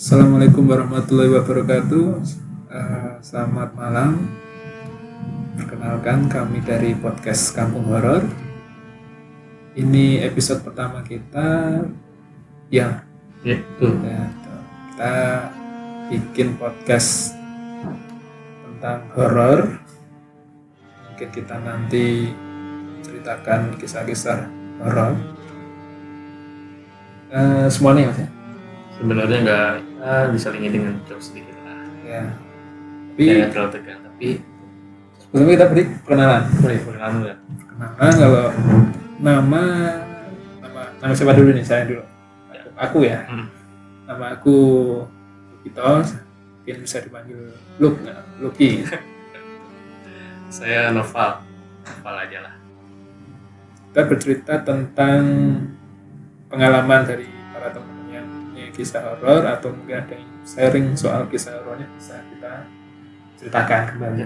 Assalamualaikum warahmatullahi wabarakatuh. Eh, selamat malam. Perkenalkan kami dari podcast Kampung Horor. Ini episode pertama kita. Ya, Ya, tuh. ya, tuh. kita bikin podcast tentang horor. Mungkin kita nanti ceritakan kisah-kisah horor. Eh, semuanya mas ya. Sebenarnya nggak ya, diselingi dengan joke sedikit lah. Ya. Tapi Jangan terlalu tegang, tapi sebelumnya kita beri perkenalan. boleh perkenalan dulu ya. Kenalan kalau nama nama nama siapa dulu nih saya dulu. Aku, aku ya. Hmm. Nama aku Lukitos. Mungkin bisa dipanggil Luk, Luki. Saya Noval, Noval aja lah. Kita bercerita tentang pengalaman dari para teman kisah horor atau mungkin ada yang sharing soal kisah horornya bisa kita ceritakan kembali.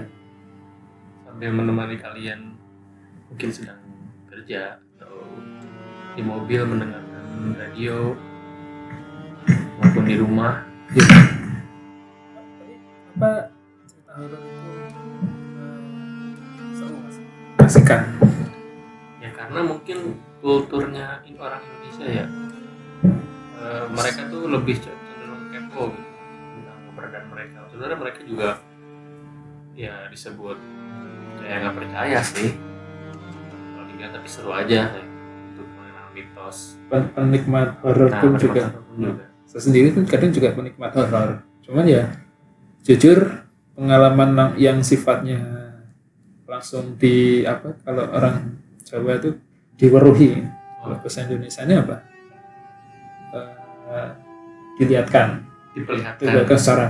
Sambil menemani kalian mungkin sedang kerja atau di mobil mendengarkan radio maupun di rumah. apa cerita horor itu eh, kasihkan Ya karena mungkin kulturnya orang Indonesia ya eh, mereka tuh lebih cenderung kepo gitu. Tentang keberadaan mereka. Sebenarnya mereka juga ya disebut saya nggak percaya sih. Kalau dilihat tapi seru aja. Ya, untuk mengenal mitos. Pen- penikmat horor Nah, pun juga. juga. saya sendiri kan kadang juga penikmat horor cuman ya jujur pengalaman yang sifatnya langsung di apa kalau orang Jawa itu diweruhi. Kalau Oh, bahasa Indonesia ini apa Dilihatkan. Diperlihatkan. Dilihatkan secara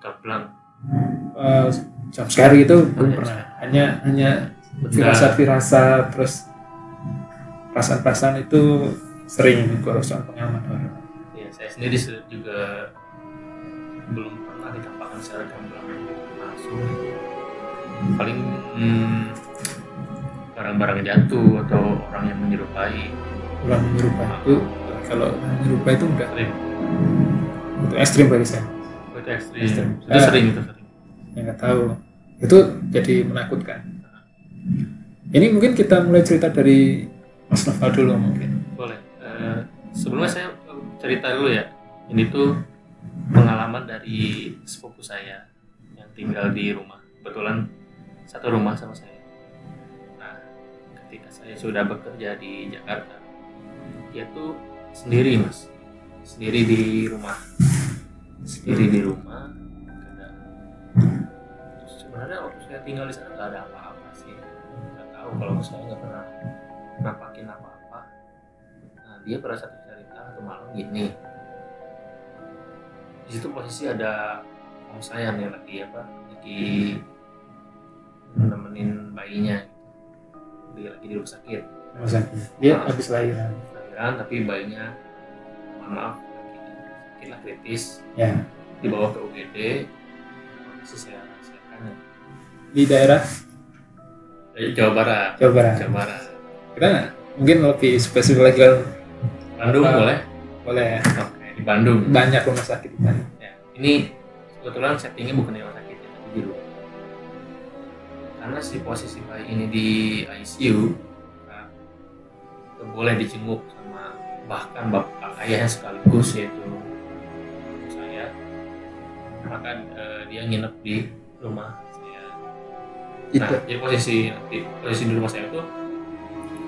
gablang uh, jump scare itu belum Hanya pernah. Hanya hanya benda firasat-firasat terus perasaan-perasaan itu sering kalau soal pengalaman horor. ya saya sendiri se- juga belum pernah ditampakkan secara gamblang. Langsung. Paling hmm, barang-barang jatuh atau orang yang menyerupai. Orang menyerupai. Itu kalau menyerupai itu udah sering itu ekstrim bagi saya. Oh, itu ekstrim Ekstrim. itu sering itu sering Yang nggak tahu itu jadi menakutkan. Ini mungkin kita mulai cerita dari Mas Noval dulu mungkin. boleh Eh, sebelumnya saya cerita dulu ya ini tuh pengalaman dari sepupu saya yang tinggal di rumah kebetulan satu rumah sama saya nah ketika saya sudah bekerja di Jakarta dia tuh sendiri mas. Sendiri di rumah. Sendiri di rumah kadang terus sebenarnya waktu saya tinggal di sana nggak ada apa-apa sih. Nggak tahu kalau saya nggak pernah nampakin apa-apa. Nah dia pada satu cerita satu malam gini. Di situ posisi ada om saya nih lagi apa lagi nemenin bayinya. Dia lagi di rumah sakit. Mas Zaki. Dia habis lahiran. Lahiran tapi bayinya mohon maaf lah kritis Ya dibawa ke UGD masih saya rahasiakan ya. di daerah dari Jawa Barat Jawa Barat. Jawa Barat Kita mungkin lebih spesifik lagi kan Bandung Apa? boleh boleh oke di Bandung banyak rumah sakit di sana. Ya, ini kebetulan settingnya bukan di rumah sakit ya, tapi di rumah. Karena si posisi bayi ini di ICU, nah, boleh dijenguk bahkan bapak ayahnya sekaligus yaitu saya. Maka eh, dia nginep di rumah saya. Nah, Itu jadi posisi di posisi di rumah saya itu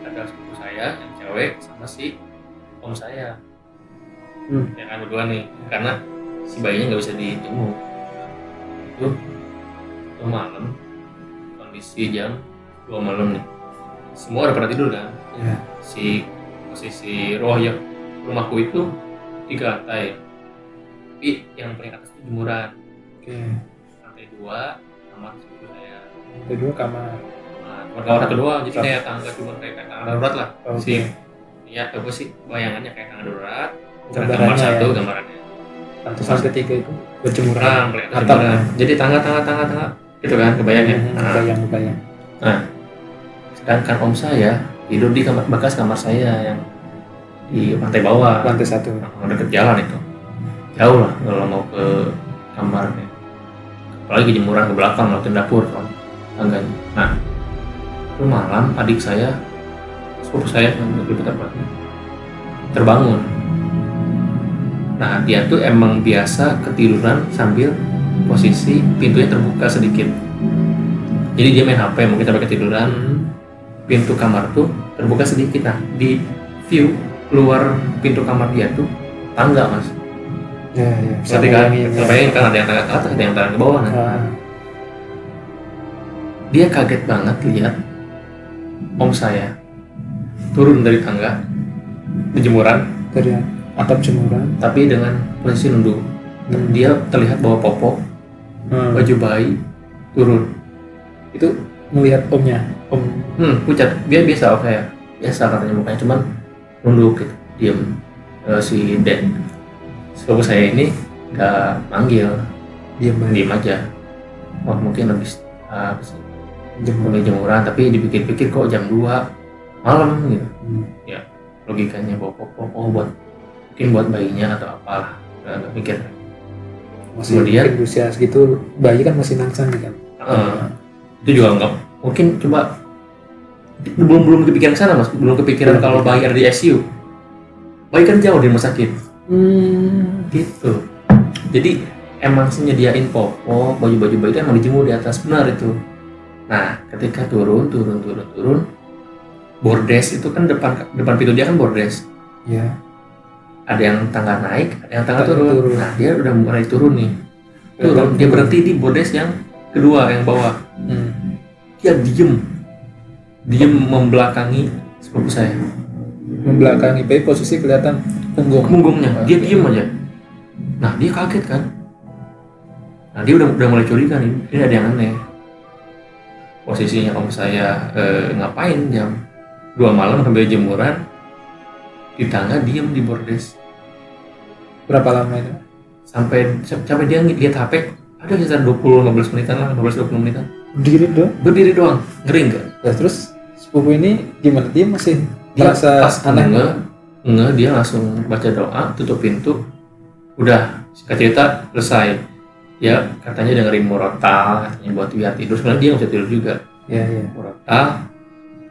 ada sepupu saya yang cewek sama si om saya Hmm. yang kan berdua nih karena si bayinya nggak bisa dijenguk itu itu malam kondisi jam dua malam nih semua udah pada tidur kan ya. si posisi roh yang rumahku itu tiga lantai tapi yang paling atas itu jemuran Oke. lantai dua kamar saya Kedua kamar. nah, kamar kamar satu doang jadi kayak tangga cuma kayak tangga darurat lah Oke. si ya apa sih bayangannya kayak tangga darurat kamar Gambarannya satu ya. gambarannya Lantusan ketiga itu berjemuran. Nah, Atap. Jadi tangga tangga tangga tangga gitu kan kebayang ya. Hmm, Nah, Kebayang, kebayang. sedangkan om saya tidur di kamar bekas kamar saya yang di lantai bawah. Lantai satu. nah, deket jalan itu. jauh lah kalau mau ke kamarnya. Apalagi jemuran ke belakang lewatin dapur. Kan tangganya nah itu malam adik saya sepupu saya yang lebih tepatnya terbangun. Nah dia tuh emang biasa ketiduran sambil posisi pintunya terbuka sedikit. Jadi dia main HP mungkin sampai ketiduran pintu kamar tuh terbuka sedikit nah di view keluar pintu kamar dia tuh tangga mas. Ya ya. Bisa ketika bayangin, ya. terbayangin kan ada yang tangga ke atas ada yang tangga ke bawah nah. Ah, dia kaget banget lihat om saya turun dari tangga di jemuran dari atap jemuran. Tapi dengan posisi nunduk. Hmm. dia terlihat bawa popok Hmm. baju bayi turun. Itu melihat omnya om hmm pucat dia biasa oke ya biasa katanya mukanya cuman nunduk gitu diem. Eh, si Den sepupu saya ini nggak manggil diam aja. diem aja. Wah mungkin habis jemuran mulai jemuran tapi dipikir-pikir kok jam 2 malam gitu. Hmm. logikanya bawa popok oh buat mungkin buat bayinya atau apalah nggak mikir. Masih Kemudian- usia segitu bayi kan masih nangsang kan? Eh, itu juga nggak mungkin coba belum belum kepikiran ke sana mas. Belum kepikiran kalau bayi ada di ICU bayi kan jauh di rumah sakit. Hmm. gitu. Jadi emang sih nyediain popok baju baju bayi itu emang dijemur di atas. Benar itu. Nah ketika turun turun turun turun bordes itu kan depan depan pintu dia kan bordes. Ya ada yang tangga naik ada yang tangga Tangga turun. turun. nah dia udah mulai turun nih. Turun. Dia berhenti di bordes yang kedua yang bawah. Hmm. dia diem diem membelakangi sepupu saya. Membelakangi bayi posisi kelihatan punggung. Punggungnya. Dia diem aja. Nah dia kaget kan? Nah dia udah udah mulai curiga nih. Ini ada yang aneh. Posisinya om saya eh, ngapain jam dua malam sambil jemuran di tangga diem di bordes. Berapa lama itu? Sampai sampai dia lihat HP ada sekitar 20-15 menitan lah 15-20 menitan. Berdiri dong berdiri doang. Ngeri enggak Nah, terus sepupu ini gimana? Dia masih dia merasa pas aneh? nge dia langsung baca doa tutup pintu. Udah singkat cerita selesai. Ya katanya dengerin murotal katanya buat biar tidur. Sebenarnya dia nggak bisa tidur juga. Ya ya. Murotal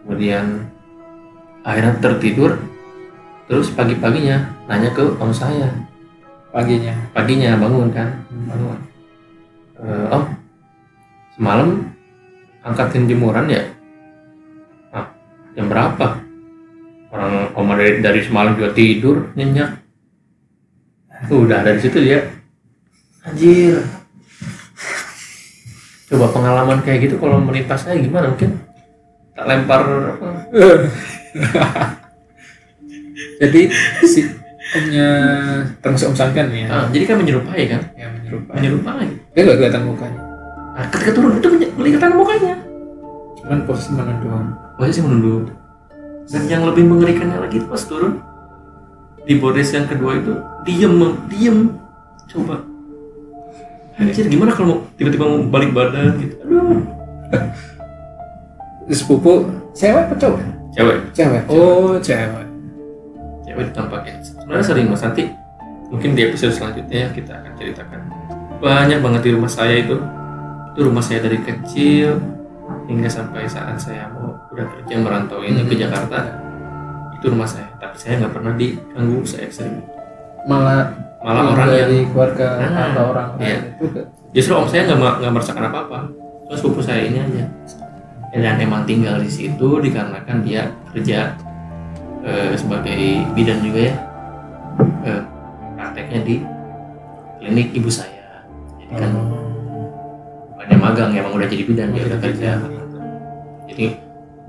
kemudian akhirnya tertidur. Terus pagi paginya nanya ke om saya. Paginya? Paginya bangun kan? Bangun. "Eh, om semalam angkatin jemuran ya jam berapa? Orang om dari, dari semalam juga tidur nyenyak. Udah dari situ dia. Anjir. Coba pengalaman kayak gitu kalau menimpa saya gimana mungkin? Tak lempar apa? Jadi si omnya termasuk om Sangkan ya? Ah, jadi kan menyerupai kan? Yang menyerupai. Menyerupai. Dia gak kelihatan mukanya. Nah, ketika turun itu kelihatan mukanya cuman posisi menunduk posisi menunduk dan yang lebih mengerikannya lagi pas turun di bordes yang kedua itu diem diem. Coba. Anjir gimana kalau mau tiba-tiba mau balik badan gitu? Aduh. Sepupu. Cewek apa cowok? Cewek. Cewek oh cewek. Cewek tampaknya sebenarnya sering mas nanti. Mungkin di episode selanjutnya kita akan ceritakan. Banyak banget di rumah saya itu. Itu rumah saya dari kecil hingga sampai saat saya mau udah kerja merantau ini ke. Jakarta itu rumah saya. Tapi saya nggak pernah diganggu se ekstrim malah malah orang yang dari keluarga Ah, atau orang iya. ke- justru om saya nggak nggak merasakan apa apa terus sepupu saya ini aja. Dan emang tinggal di situ dikarenakan dia kerja eh, sebagai bidan juga ya. Eh, prakteknya di klinik ibu saya. Jadi kan bukannya magang emang udah jadi bidan dia udah kerja jadi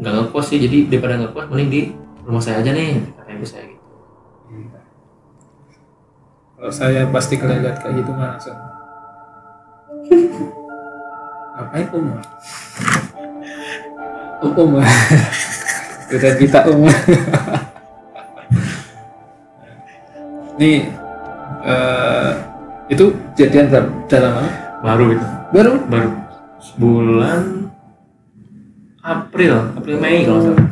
nggak ngekos sih jadi daripada ngekos mending di rumah saya aja nih kata ibu saya gitu Kalau saya pasti lihat kayak gitu mah langsung. Ngapain om? om om Udah kita om. Nih, eh, itu jadian berapa dalam mana baru itu. Baru? Baru. Bulan April April Mei kalau salah.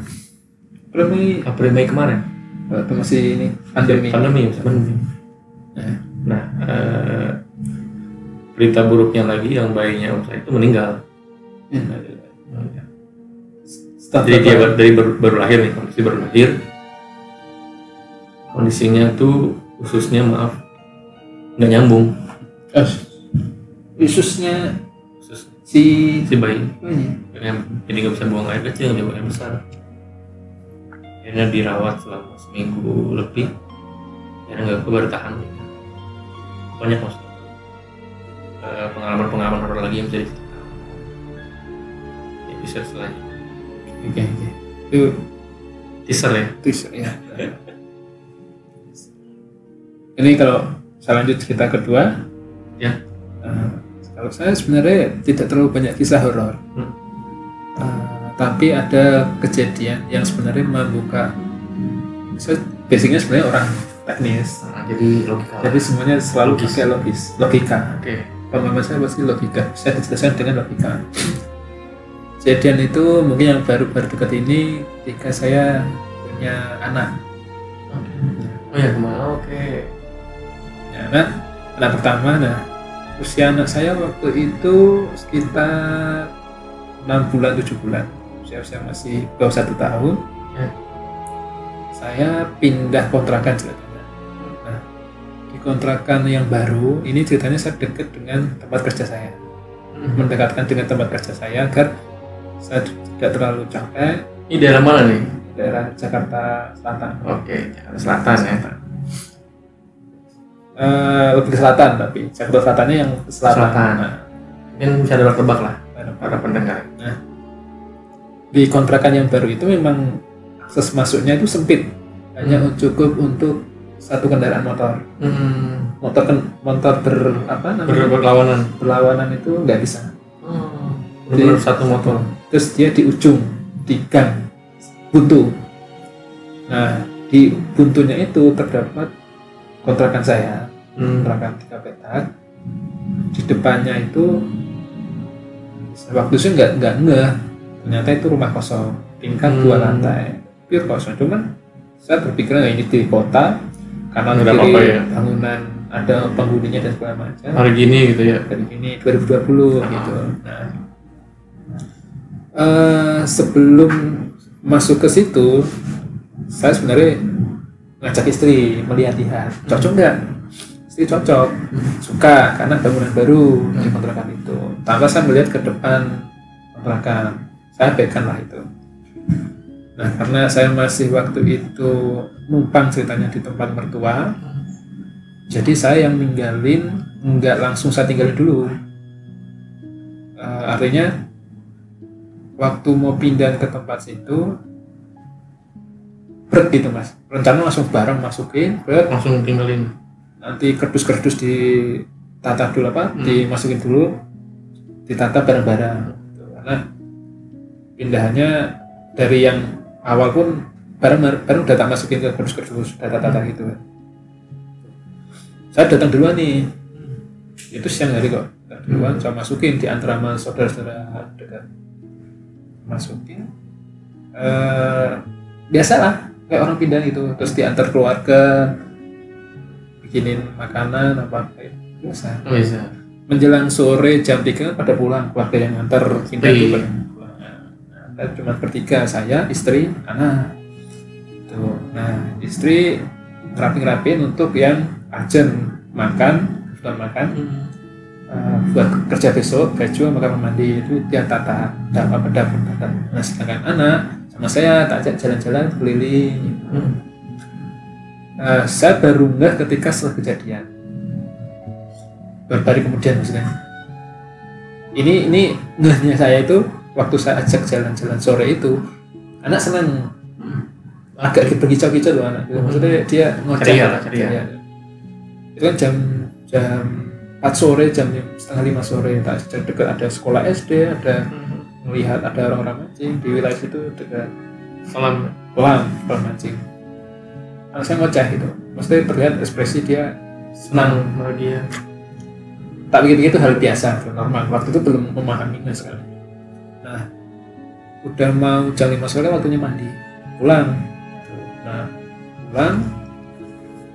Berapa ini April Mei kemarin. Waktu masih ini pandemi. Pandemi ya pandemi. Nah, eh, berita buruknya lagi yang bayinya om saya itu meninggal. Setelah Jadi dia dari baru, baru lahir nih, kondisi baru lahir. Kondisinya tuh ususnya maaf nggak nyambung. Eh, Ususnya Usus si si bayi. Akhirnya jadi nggak bisa buang air kecil, nggak buang air besar. Akhirnya dirawat selama seminggu lebih. Akhirnya nggak baru tahan. Banyak maksudnya. Eh, pengalaman-pengalaman horor lagi yang bisa diceritakan. Episode selanjutnya. Oke, oke. Itu Teaser ya. teaser ya. Ini kalau saya lanjut cerita kedua, Ya. Kalau saya sebenarnya tidak terlalu banyak kisah horor, Hmm. Eh, tapi ada kejadian yang sebenarnya membuka. Saya basicnya sebenarnya orang teknis, Nah, jadi logika. jadi semuanya selalu Logis. pakai logis, logika. Oke. pemahaman saya pasti logika saya dijelaskan dengan logika kejadian itu mungkin yang baru-baru dekat ini ketika saya punya anak Oh ya ke mana? Oke. ya, anak anak pertama nah usia anak saya waktu itu sekitar 6 bulan 7 bulan usia usia masih bawah satu tahun Ya. saya pindah kontrakan ceritanya nah di kontrakan yang baru ini ceritanya saya dekat dengan tempat kerja saya mendekatkan dengan tempat kerja saya agar saya tidak terlalu capek Ini daerah mana nih? daerah Jakarta Selatan. Oke, Jakarta Selatan ya. Eh, lebih ke selatan tapi Jakarta Selatannya yang selatan. Selatan. Nah, Mungkin bisa tebak lah para pendengar. di kontrakan yang baru itu memang akses masuknya itu sempit, hanya Hmm. cukup untuk satu kendaraan motor. Hmm. Motor kan motor ber apa Ber namanya berlawanan. berlawanan itu nggak bisa. Hmm. Benar satu motor. Terus dia di ujung di gang buntu. Nah di buntunya itu terdapat kontrakan saya. Hmm. kontrakan tiga petak. Di depannya itu waktu itu nggak nggak nggak ternyata itu rumah kosong. Tingkat Hmm. dua lantai. Pure kosong. Cuman saya berpikir "Nah, ini di kota. Kanan Nggak ada kiri apa-apa ya. bangunan ada penghuninya dan segala macam. Hari gini gitu ya. dari ini 2020 gitu. Nah. Eh, sebelum masuk ke situ saya sebenarnya ngajak istri melihat-lihat cocok nggak istri cocok. Suka karena bangunan baru di kontrakan itu. Tanpa saya melihat ke depan kontrakan. Saya abaikan lah itu. Nah karena saya masih waktu itu numpang ceritanya di tempat mertua jadi saya yang ninggalin nggak langsung saya tinggalin dulu. Eh, artinya waktu mau pindah ke tempat situ berat gitu mas. Rencana langsung bareng masukin berat Langsung tinggalin. Nanti kerdus-kerdus ditata dulu apa Hmm. dimasukin dulu ditata bareng-bareng. Gitu. karena pindahannya dari yang awal pun bareng bareng udah tak masukin ke kerdus-kerdus data-data gitu. Kan saya datang duluan nih. Itu siang hari kok. Datang duluan saya masukin di antara saudara-saudara dekat. Masukin. Eh biasalah kayak orang pindah itu terus diantar keluarga bikinin makanan apa kayak biasa Oh bisa. menjelang sore jam 3 pada pulang keluarga yang antar Istri. itu pada pulang. Nah, kita cuma bertiga saya istri anak tuh nah istri ngerapin-ngerapin untuk yang urgent makan bukan makan eh, buat kerja besok baju kamar mandi itu dia tata ada apa dapur tata nah sedangkan anak sama saya tak ajak jalan-jalan keliling gitu. Hmm. Eh, saya baru nggak ketika setelah kejadian. Beberapa hari kemudian maksudnya. Ini ini ngehnya saya itu waktu saya ajak jalan-jalan sore itu anak senang. Agak berkicau-kicau loh anak gitu. maksudnya dia ngoceh. Ceria ceria. itu kan jam jam 4 sore jam setengah lima sore. Tak dekat ada sekolah SD ada melihat ada orang-orang mancing di wilayah situ dekat Salam. kolam kolam mancing saya ngoceh gitu. Maksudnya terlihat ekspresi dia senang. Bahagia. tak begitu itu hal biasa normal. Waktu itu belum memahaminya sekali. Nah udah mau jam 5 sore waktunya mandi. Pulang. Nah pulang.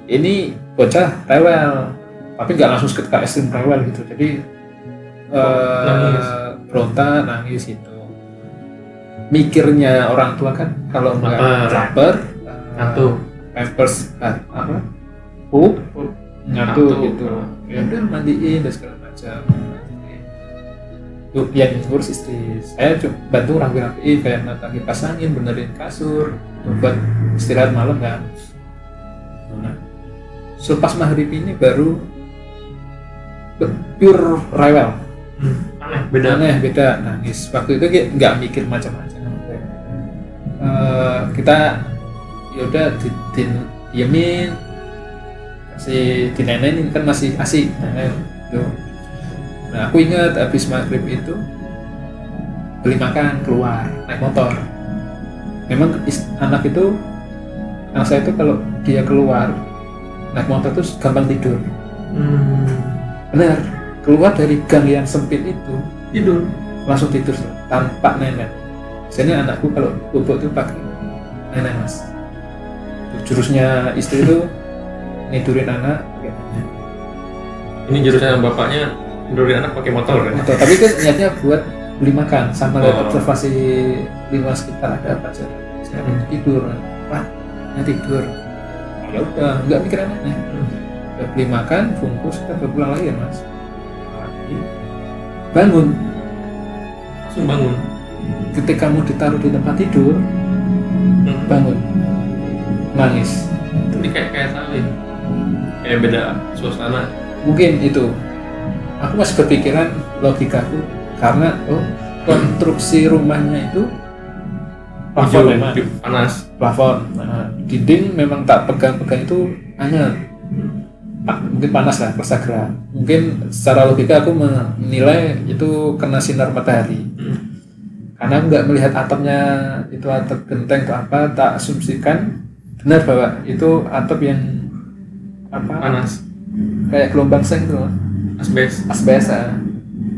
Ini bocah rewel. Tapi nggak langsung ketika ekstrim rewel gitu. Jadi eh, Nangis. berontak nangis gitu. Mikirnya orang tua kan kalau nggak Lapar. lapar eh, Ngantuk. Pampers ah, apa? Pup ngantuk Ngantuk. gitu. Ya udah mandiin dan segala macam. Tuh, yang ngurus istri saya cuma bantu rapi-rapiin kayak nata kipas angin benerin kasur buat istirahat malam kan. Nah selepas maghrib ini baru pure rewel. Aneh, beda. aneh beda nangis. Waktu itu kayak nggak mikir macam-macam. Eh, kita ya udah di, di, diemin kasih dinenenin kan masih asik nenen gitu. nah aku ingat habis maghrib itu beli makan keluar naik motor memang anak itu anak saya itu kalau dia keluar naik motor tuh gampang tidur Hmm. benar keluar dari gang yang sempit itu Tidur. langsung tidur tanpa nenek. Biasanya anakku kalau bubuk itu pakai nenek mas. Jurusnya istri itu nidurin anak nenek. Ini jurusan bapaknya tidurin anak pakai motor kan? Atau, tapi kan niatnya buat beli makan sama Oh. observasi lingkungan sekitar ada apa aja. Saya Hmm. tidur, wah, ya tidur. Oh, ya udah, nggak mikir anaknya. Udah beli makan, bungkus, kita pulang lagi ya mas. Bangun. Langsung bangun. Ketika kamu ditaruh di tempat tidur, Hmm. bangun, nangis. Ini kayak kayak tahu ya. Kayak beda suasana. mungkin itu aku masih berpikiran logikaku karena oh konstruksi rumahnya itu plafon memang panas. plafon Nah, dinding memang tak pegang-pegang itu hangat Pa- mungkin panas lah persagera mungkin secara logika aku menilai itu kena sinar matahari Hmm. karena nggak melihat atapnya itu atap genteng atau apa tak asumsikan benar bahwa itu atap yang apa Panas. kayak gelombang seng itu loh. Asbes. asbes ah.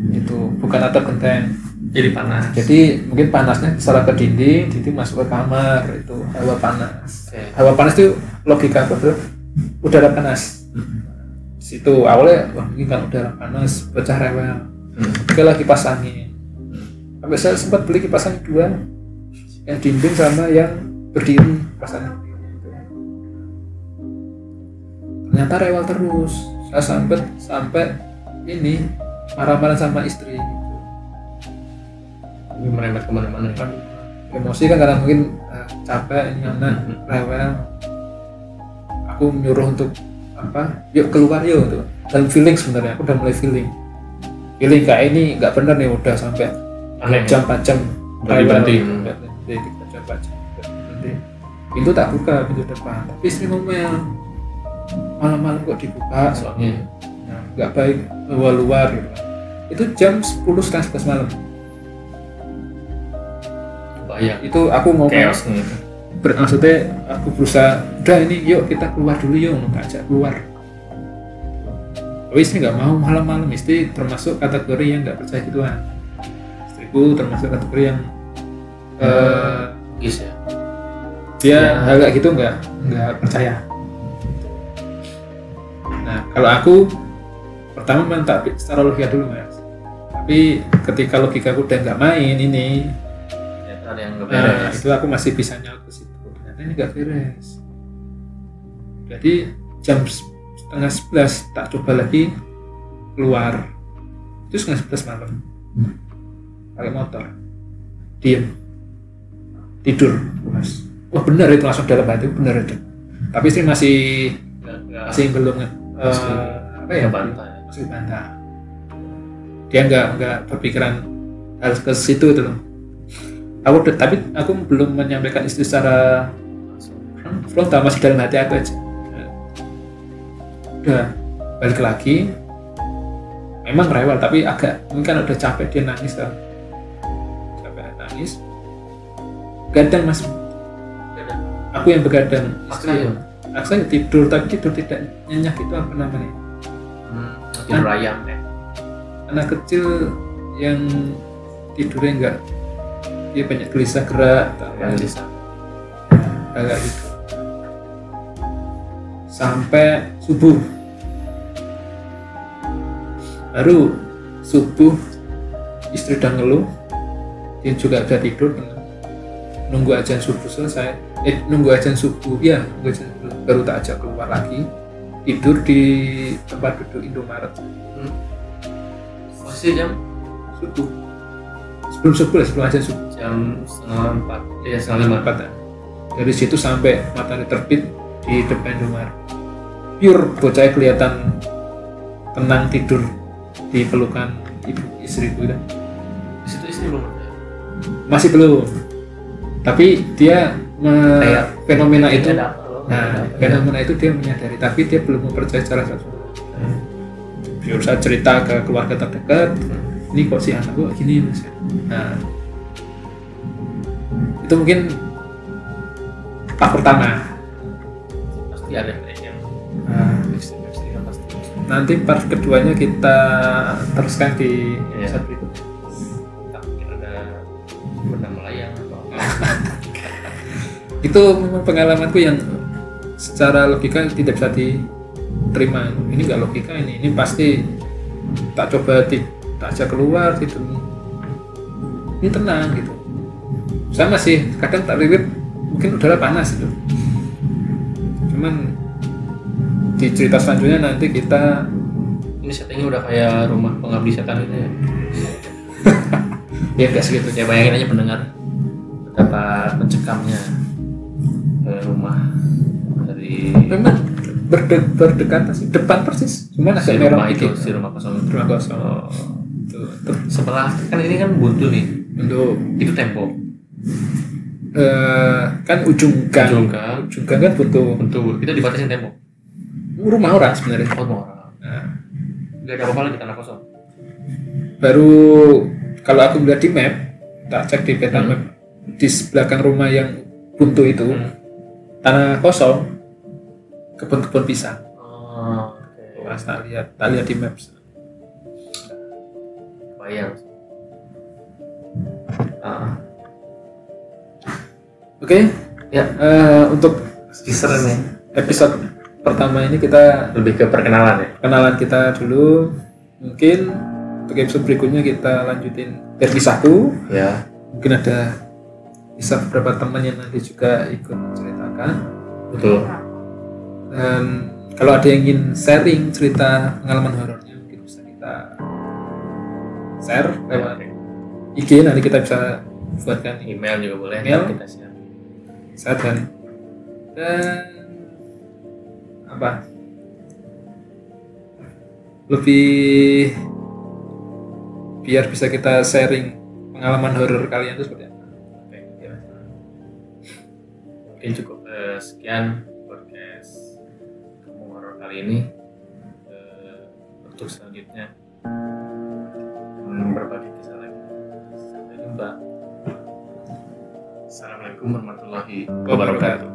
itu bukan atap genteng Jadi panas. jadi mungkin panasnya secara ke dinding dinding masuk ke kamar itu hawa panas Oke. hawa panas itu logika aku adalah udara panas situ awalnya wah mungkin kan udara panas pecah rewel Hmm. oke lagi kipas angin sampai saya sempat beli kipas angin dua yang dinding sama yang berdiri kipas angin ternyata rewel terus saya sampai sampai ini marah-marah sama istri Ini merembet ke mana-mana. ya. emosi kan karena mungkin eh, capek ini anak rewel aku nyuruh untuk apa yuk keluar yuk gitu. dalam feeling sebenarnya aku udah mulai feeling feeling kayak ini nggak bener nih udah sampai Aneh. jam 4 jam Udah dibanting. Udah berhenti, tiga jam 4 jam berhenti. pintu tak buka pintu depan tapi istri ngomel malam-malam kok dibuka Soalnya Nah, nggak baik luar luar gitu kan. itu jam 10 setengah 11 malam bahaya. itu aku ngomong Chaos. ber- maksudnya aku berusaha udah ini yuk kita keluar dulu yuk ngajak keluar tapi istri nggak mau malam-malam istri termasuk kategori yang nggak percaya gituan istriku termasuk kategori yang eh, Gis ya. dia Ya. hal kayak gitu nggak nggak percaya nah kalau aku pertama memang tak secara logika dulu mas tapi ketika logika aku udah nggak main ini Ternyata ada yang Nah, itu aku masih bisa nyaut ke situ. Ternyata ini nggak beres. Jadi jam setengah sebelas tak coba lagi keluar. Itu setengah sebelas malam. Pakai motor. Diem. Tidur. Mas. Wah benar itu langsung dalam hati benar itu. Tapi sih masih masih belum Masih apa ya? bantah. Masih bantah. Dia nggak nggak berpikiran harus ke situ itu loh. Aku tapi aku belum menyampaikan istri secara frontal masih dalam hati aku aja. Udah balik lagi. Memang rewel tapi agak mungkin kan udah capek dia nangis kan. Capek nangis. Gadang mas, aku yang begadang. Istri- ya? Paksa ya tidur tapi tidur tidak nyenyak itu apa namanya? Hmm. Tidur ayam ya. anak kecil yang tidurnya enggak dia banyak gelisah gerak atau Yang bisa. agak gitu sampai subuh baru subuh istri udah ngeluh dia juga udah tidur nunggu ajan subuh selesai eh nunggu ajan subuh ya nunggu ajan subuh, baru tak ajak keluar lagi tidur di tempat duduk Indomaret Hmm. Posisi jam subuh sebelum subuh lah sebelum ajan subuh jam setengah empat. Iya setengah lima. empat ya. dari situ sampai matahari terbit di depan Indomaret pure bocah kelihatan tenang tidur di pelukan ibu istriku itu Di situ istri belum ada. masih belum tapi dia me- fenomena itu Ada? Nah apa? fenomena itu dia menyadari tapi dia belum mempercayai secara langsung pure saya cerita ke keluarga terdekat ini kok si anak gua gini mas nah itu mungkin tahap pertama Pasti ada kayaknya. nah, Ekstrim-ekstrim yang pasti. nanti part keduanya kita teruskan di Iya. episode berikutnya Tak mungkin ada melayang atau apa. itu memang pengalamanku yang secara logika tidak bisa diterima. Ini nggak logika ini. Ini pasti tak coba di, tak ajak keluar gitu. Ini tenang gitu. Sama sih kadang tak ribet mungkin udara panas gitu. Cuman di cerita selanjutnya nanti kita Ini settingnya udah kayak rumah pengabdi setan itu ya. ya nggak segitu. Ya bayangin aja pendengar betapa mencekamnya memang berde- berdekatan sih depan persis cuman si agak merah rumah itu si rumah kosong itu. rumah kosong Oh. Tuh. Sebelah kan ini kan buntu nih. untuk Itu tembok. eh, kan ujung gang Ujung gang. ujung gang kan butuh Buntu. Itu dibatasin tembok. rumah orang sebenarnya Oh, rumah orang. Nah, Gak ada apa-apa lagi tanah kosong. baru kalau aku melihat di map tak cek di peta Hmm. map di belakang rumah yang buntu itu Hmm. tanah kosong kebun-kebun pisang Oh, oke. Pas tak lihat tak lihat di maps Bayang. Ah, oke ya, eh, untuk teaser nih. episode pertama ini kita Lebih ke perkenalan ya. kenalan kita dulu mungkin untuk episode berikutnya kita lanjutin dari kisahku Ya. mungkin ada kisah beberapa teman yang nanti juga ikut menceritakan Betul. Dan kalau ada yang ingin sharing cerita pengalaman horornya mungkin bisa kita share lewat IG nanti kita bisa buatkan Email juga boleh. Email. kita share. saya dan dan apa lebih biar bisa kita sharing pengalaman horor kalian itu seperti apa Oke, ya. Mungkin cukup eh, sekian kali ini uh, untuk selanjutnya berbagi kisah lagi. Sampai jumpa. Assalamualaikum warahmatullahi wabarakatuh.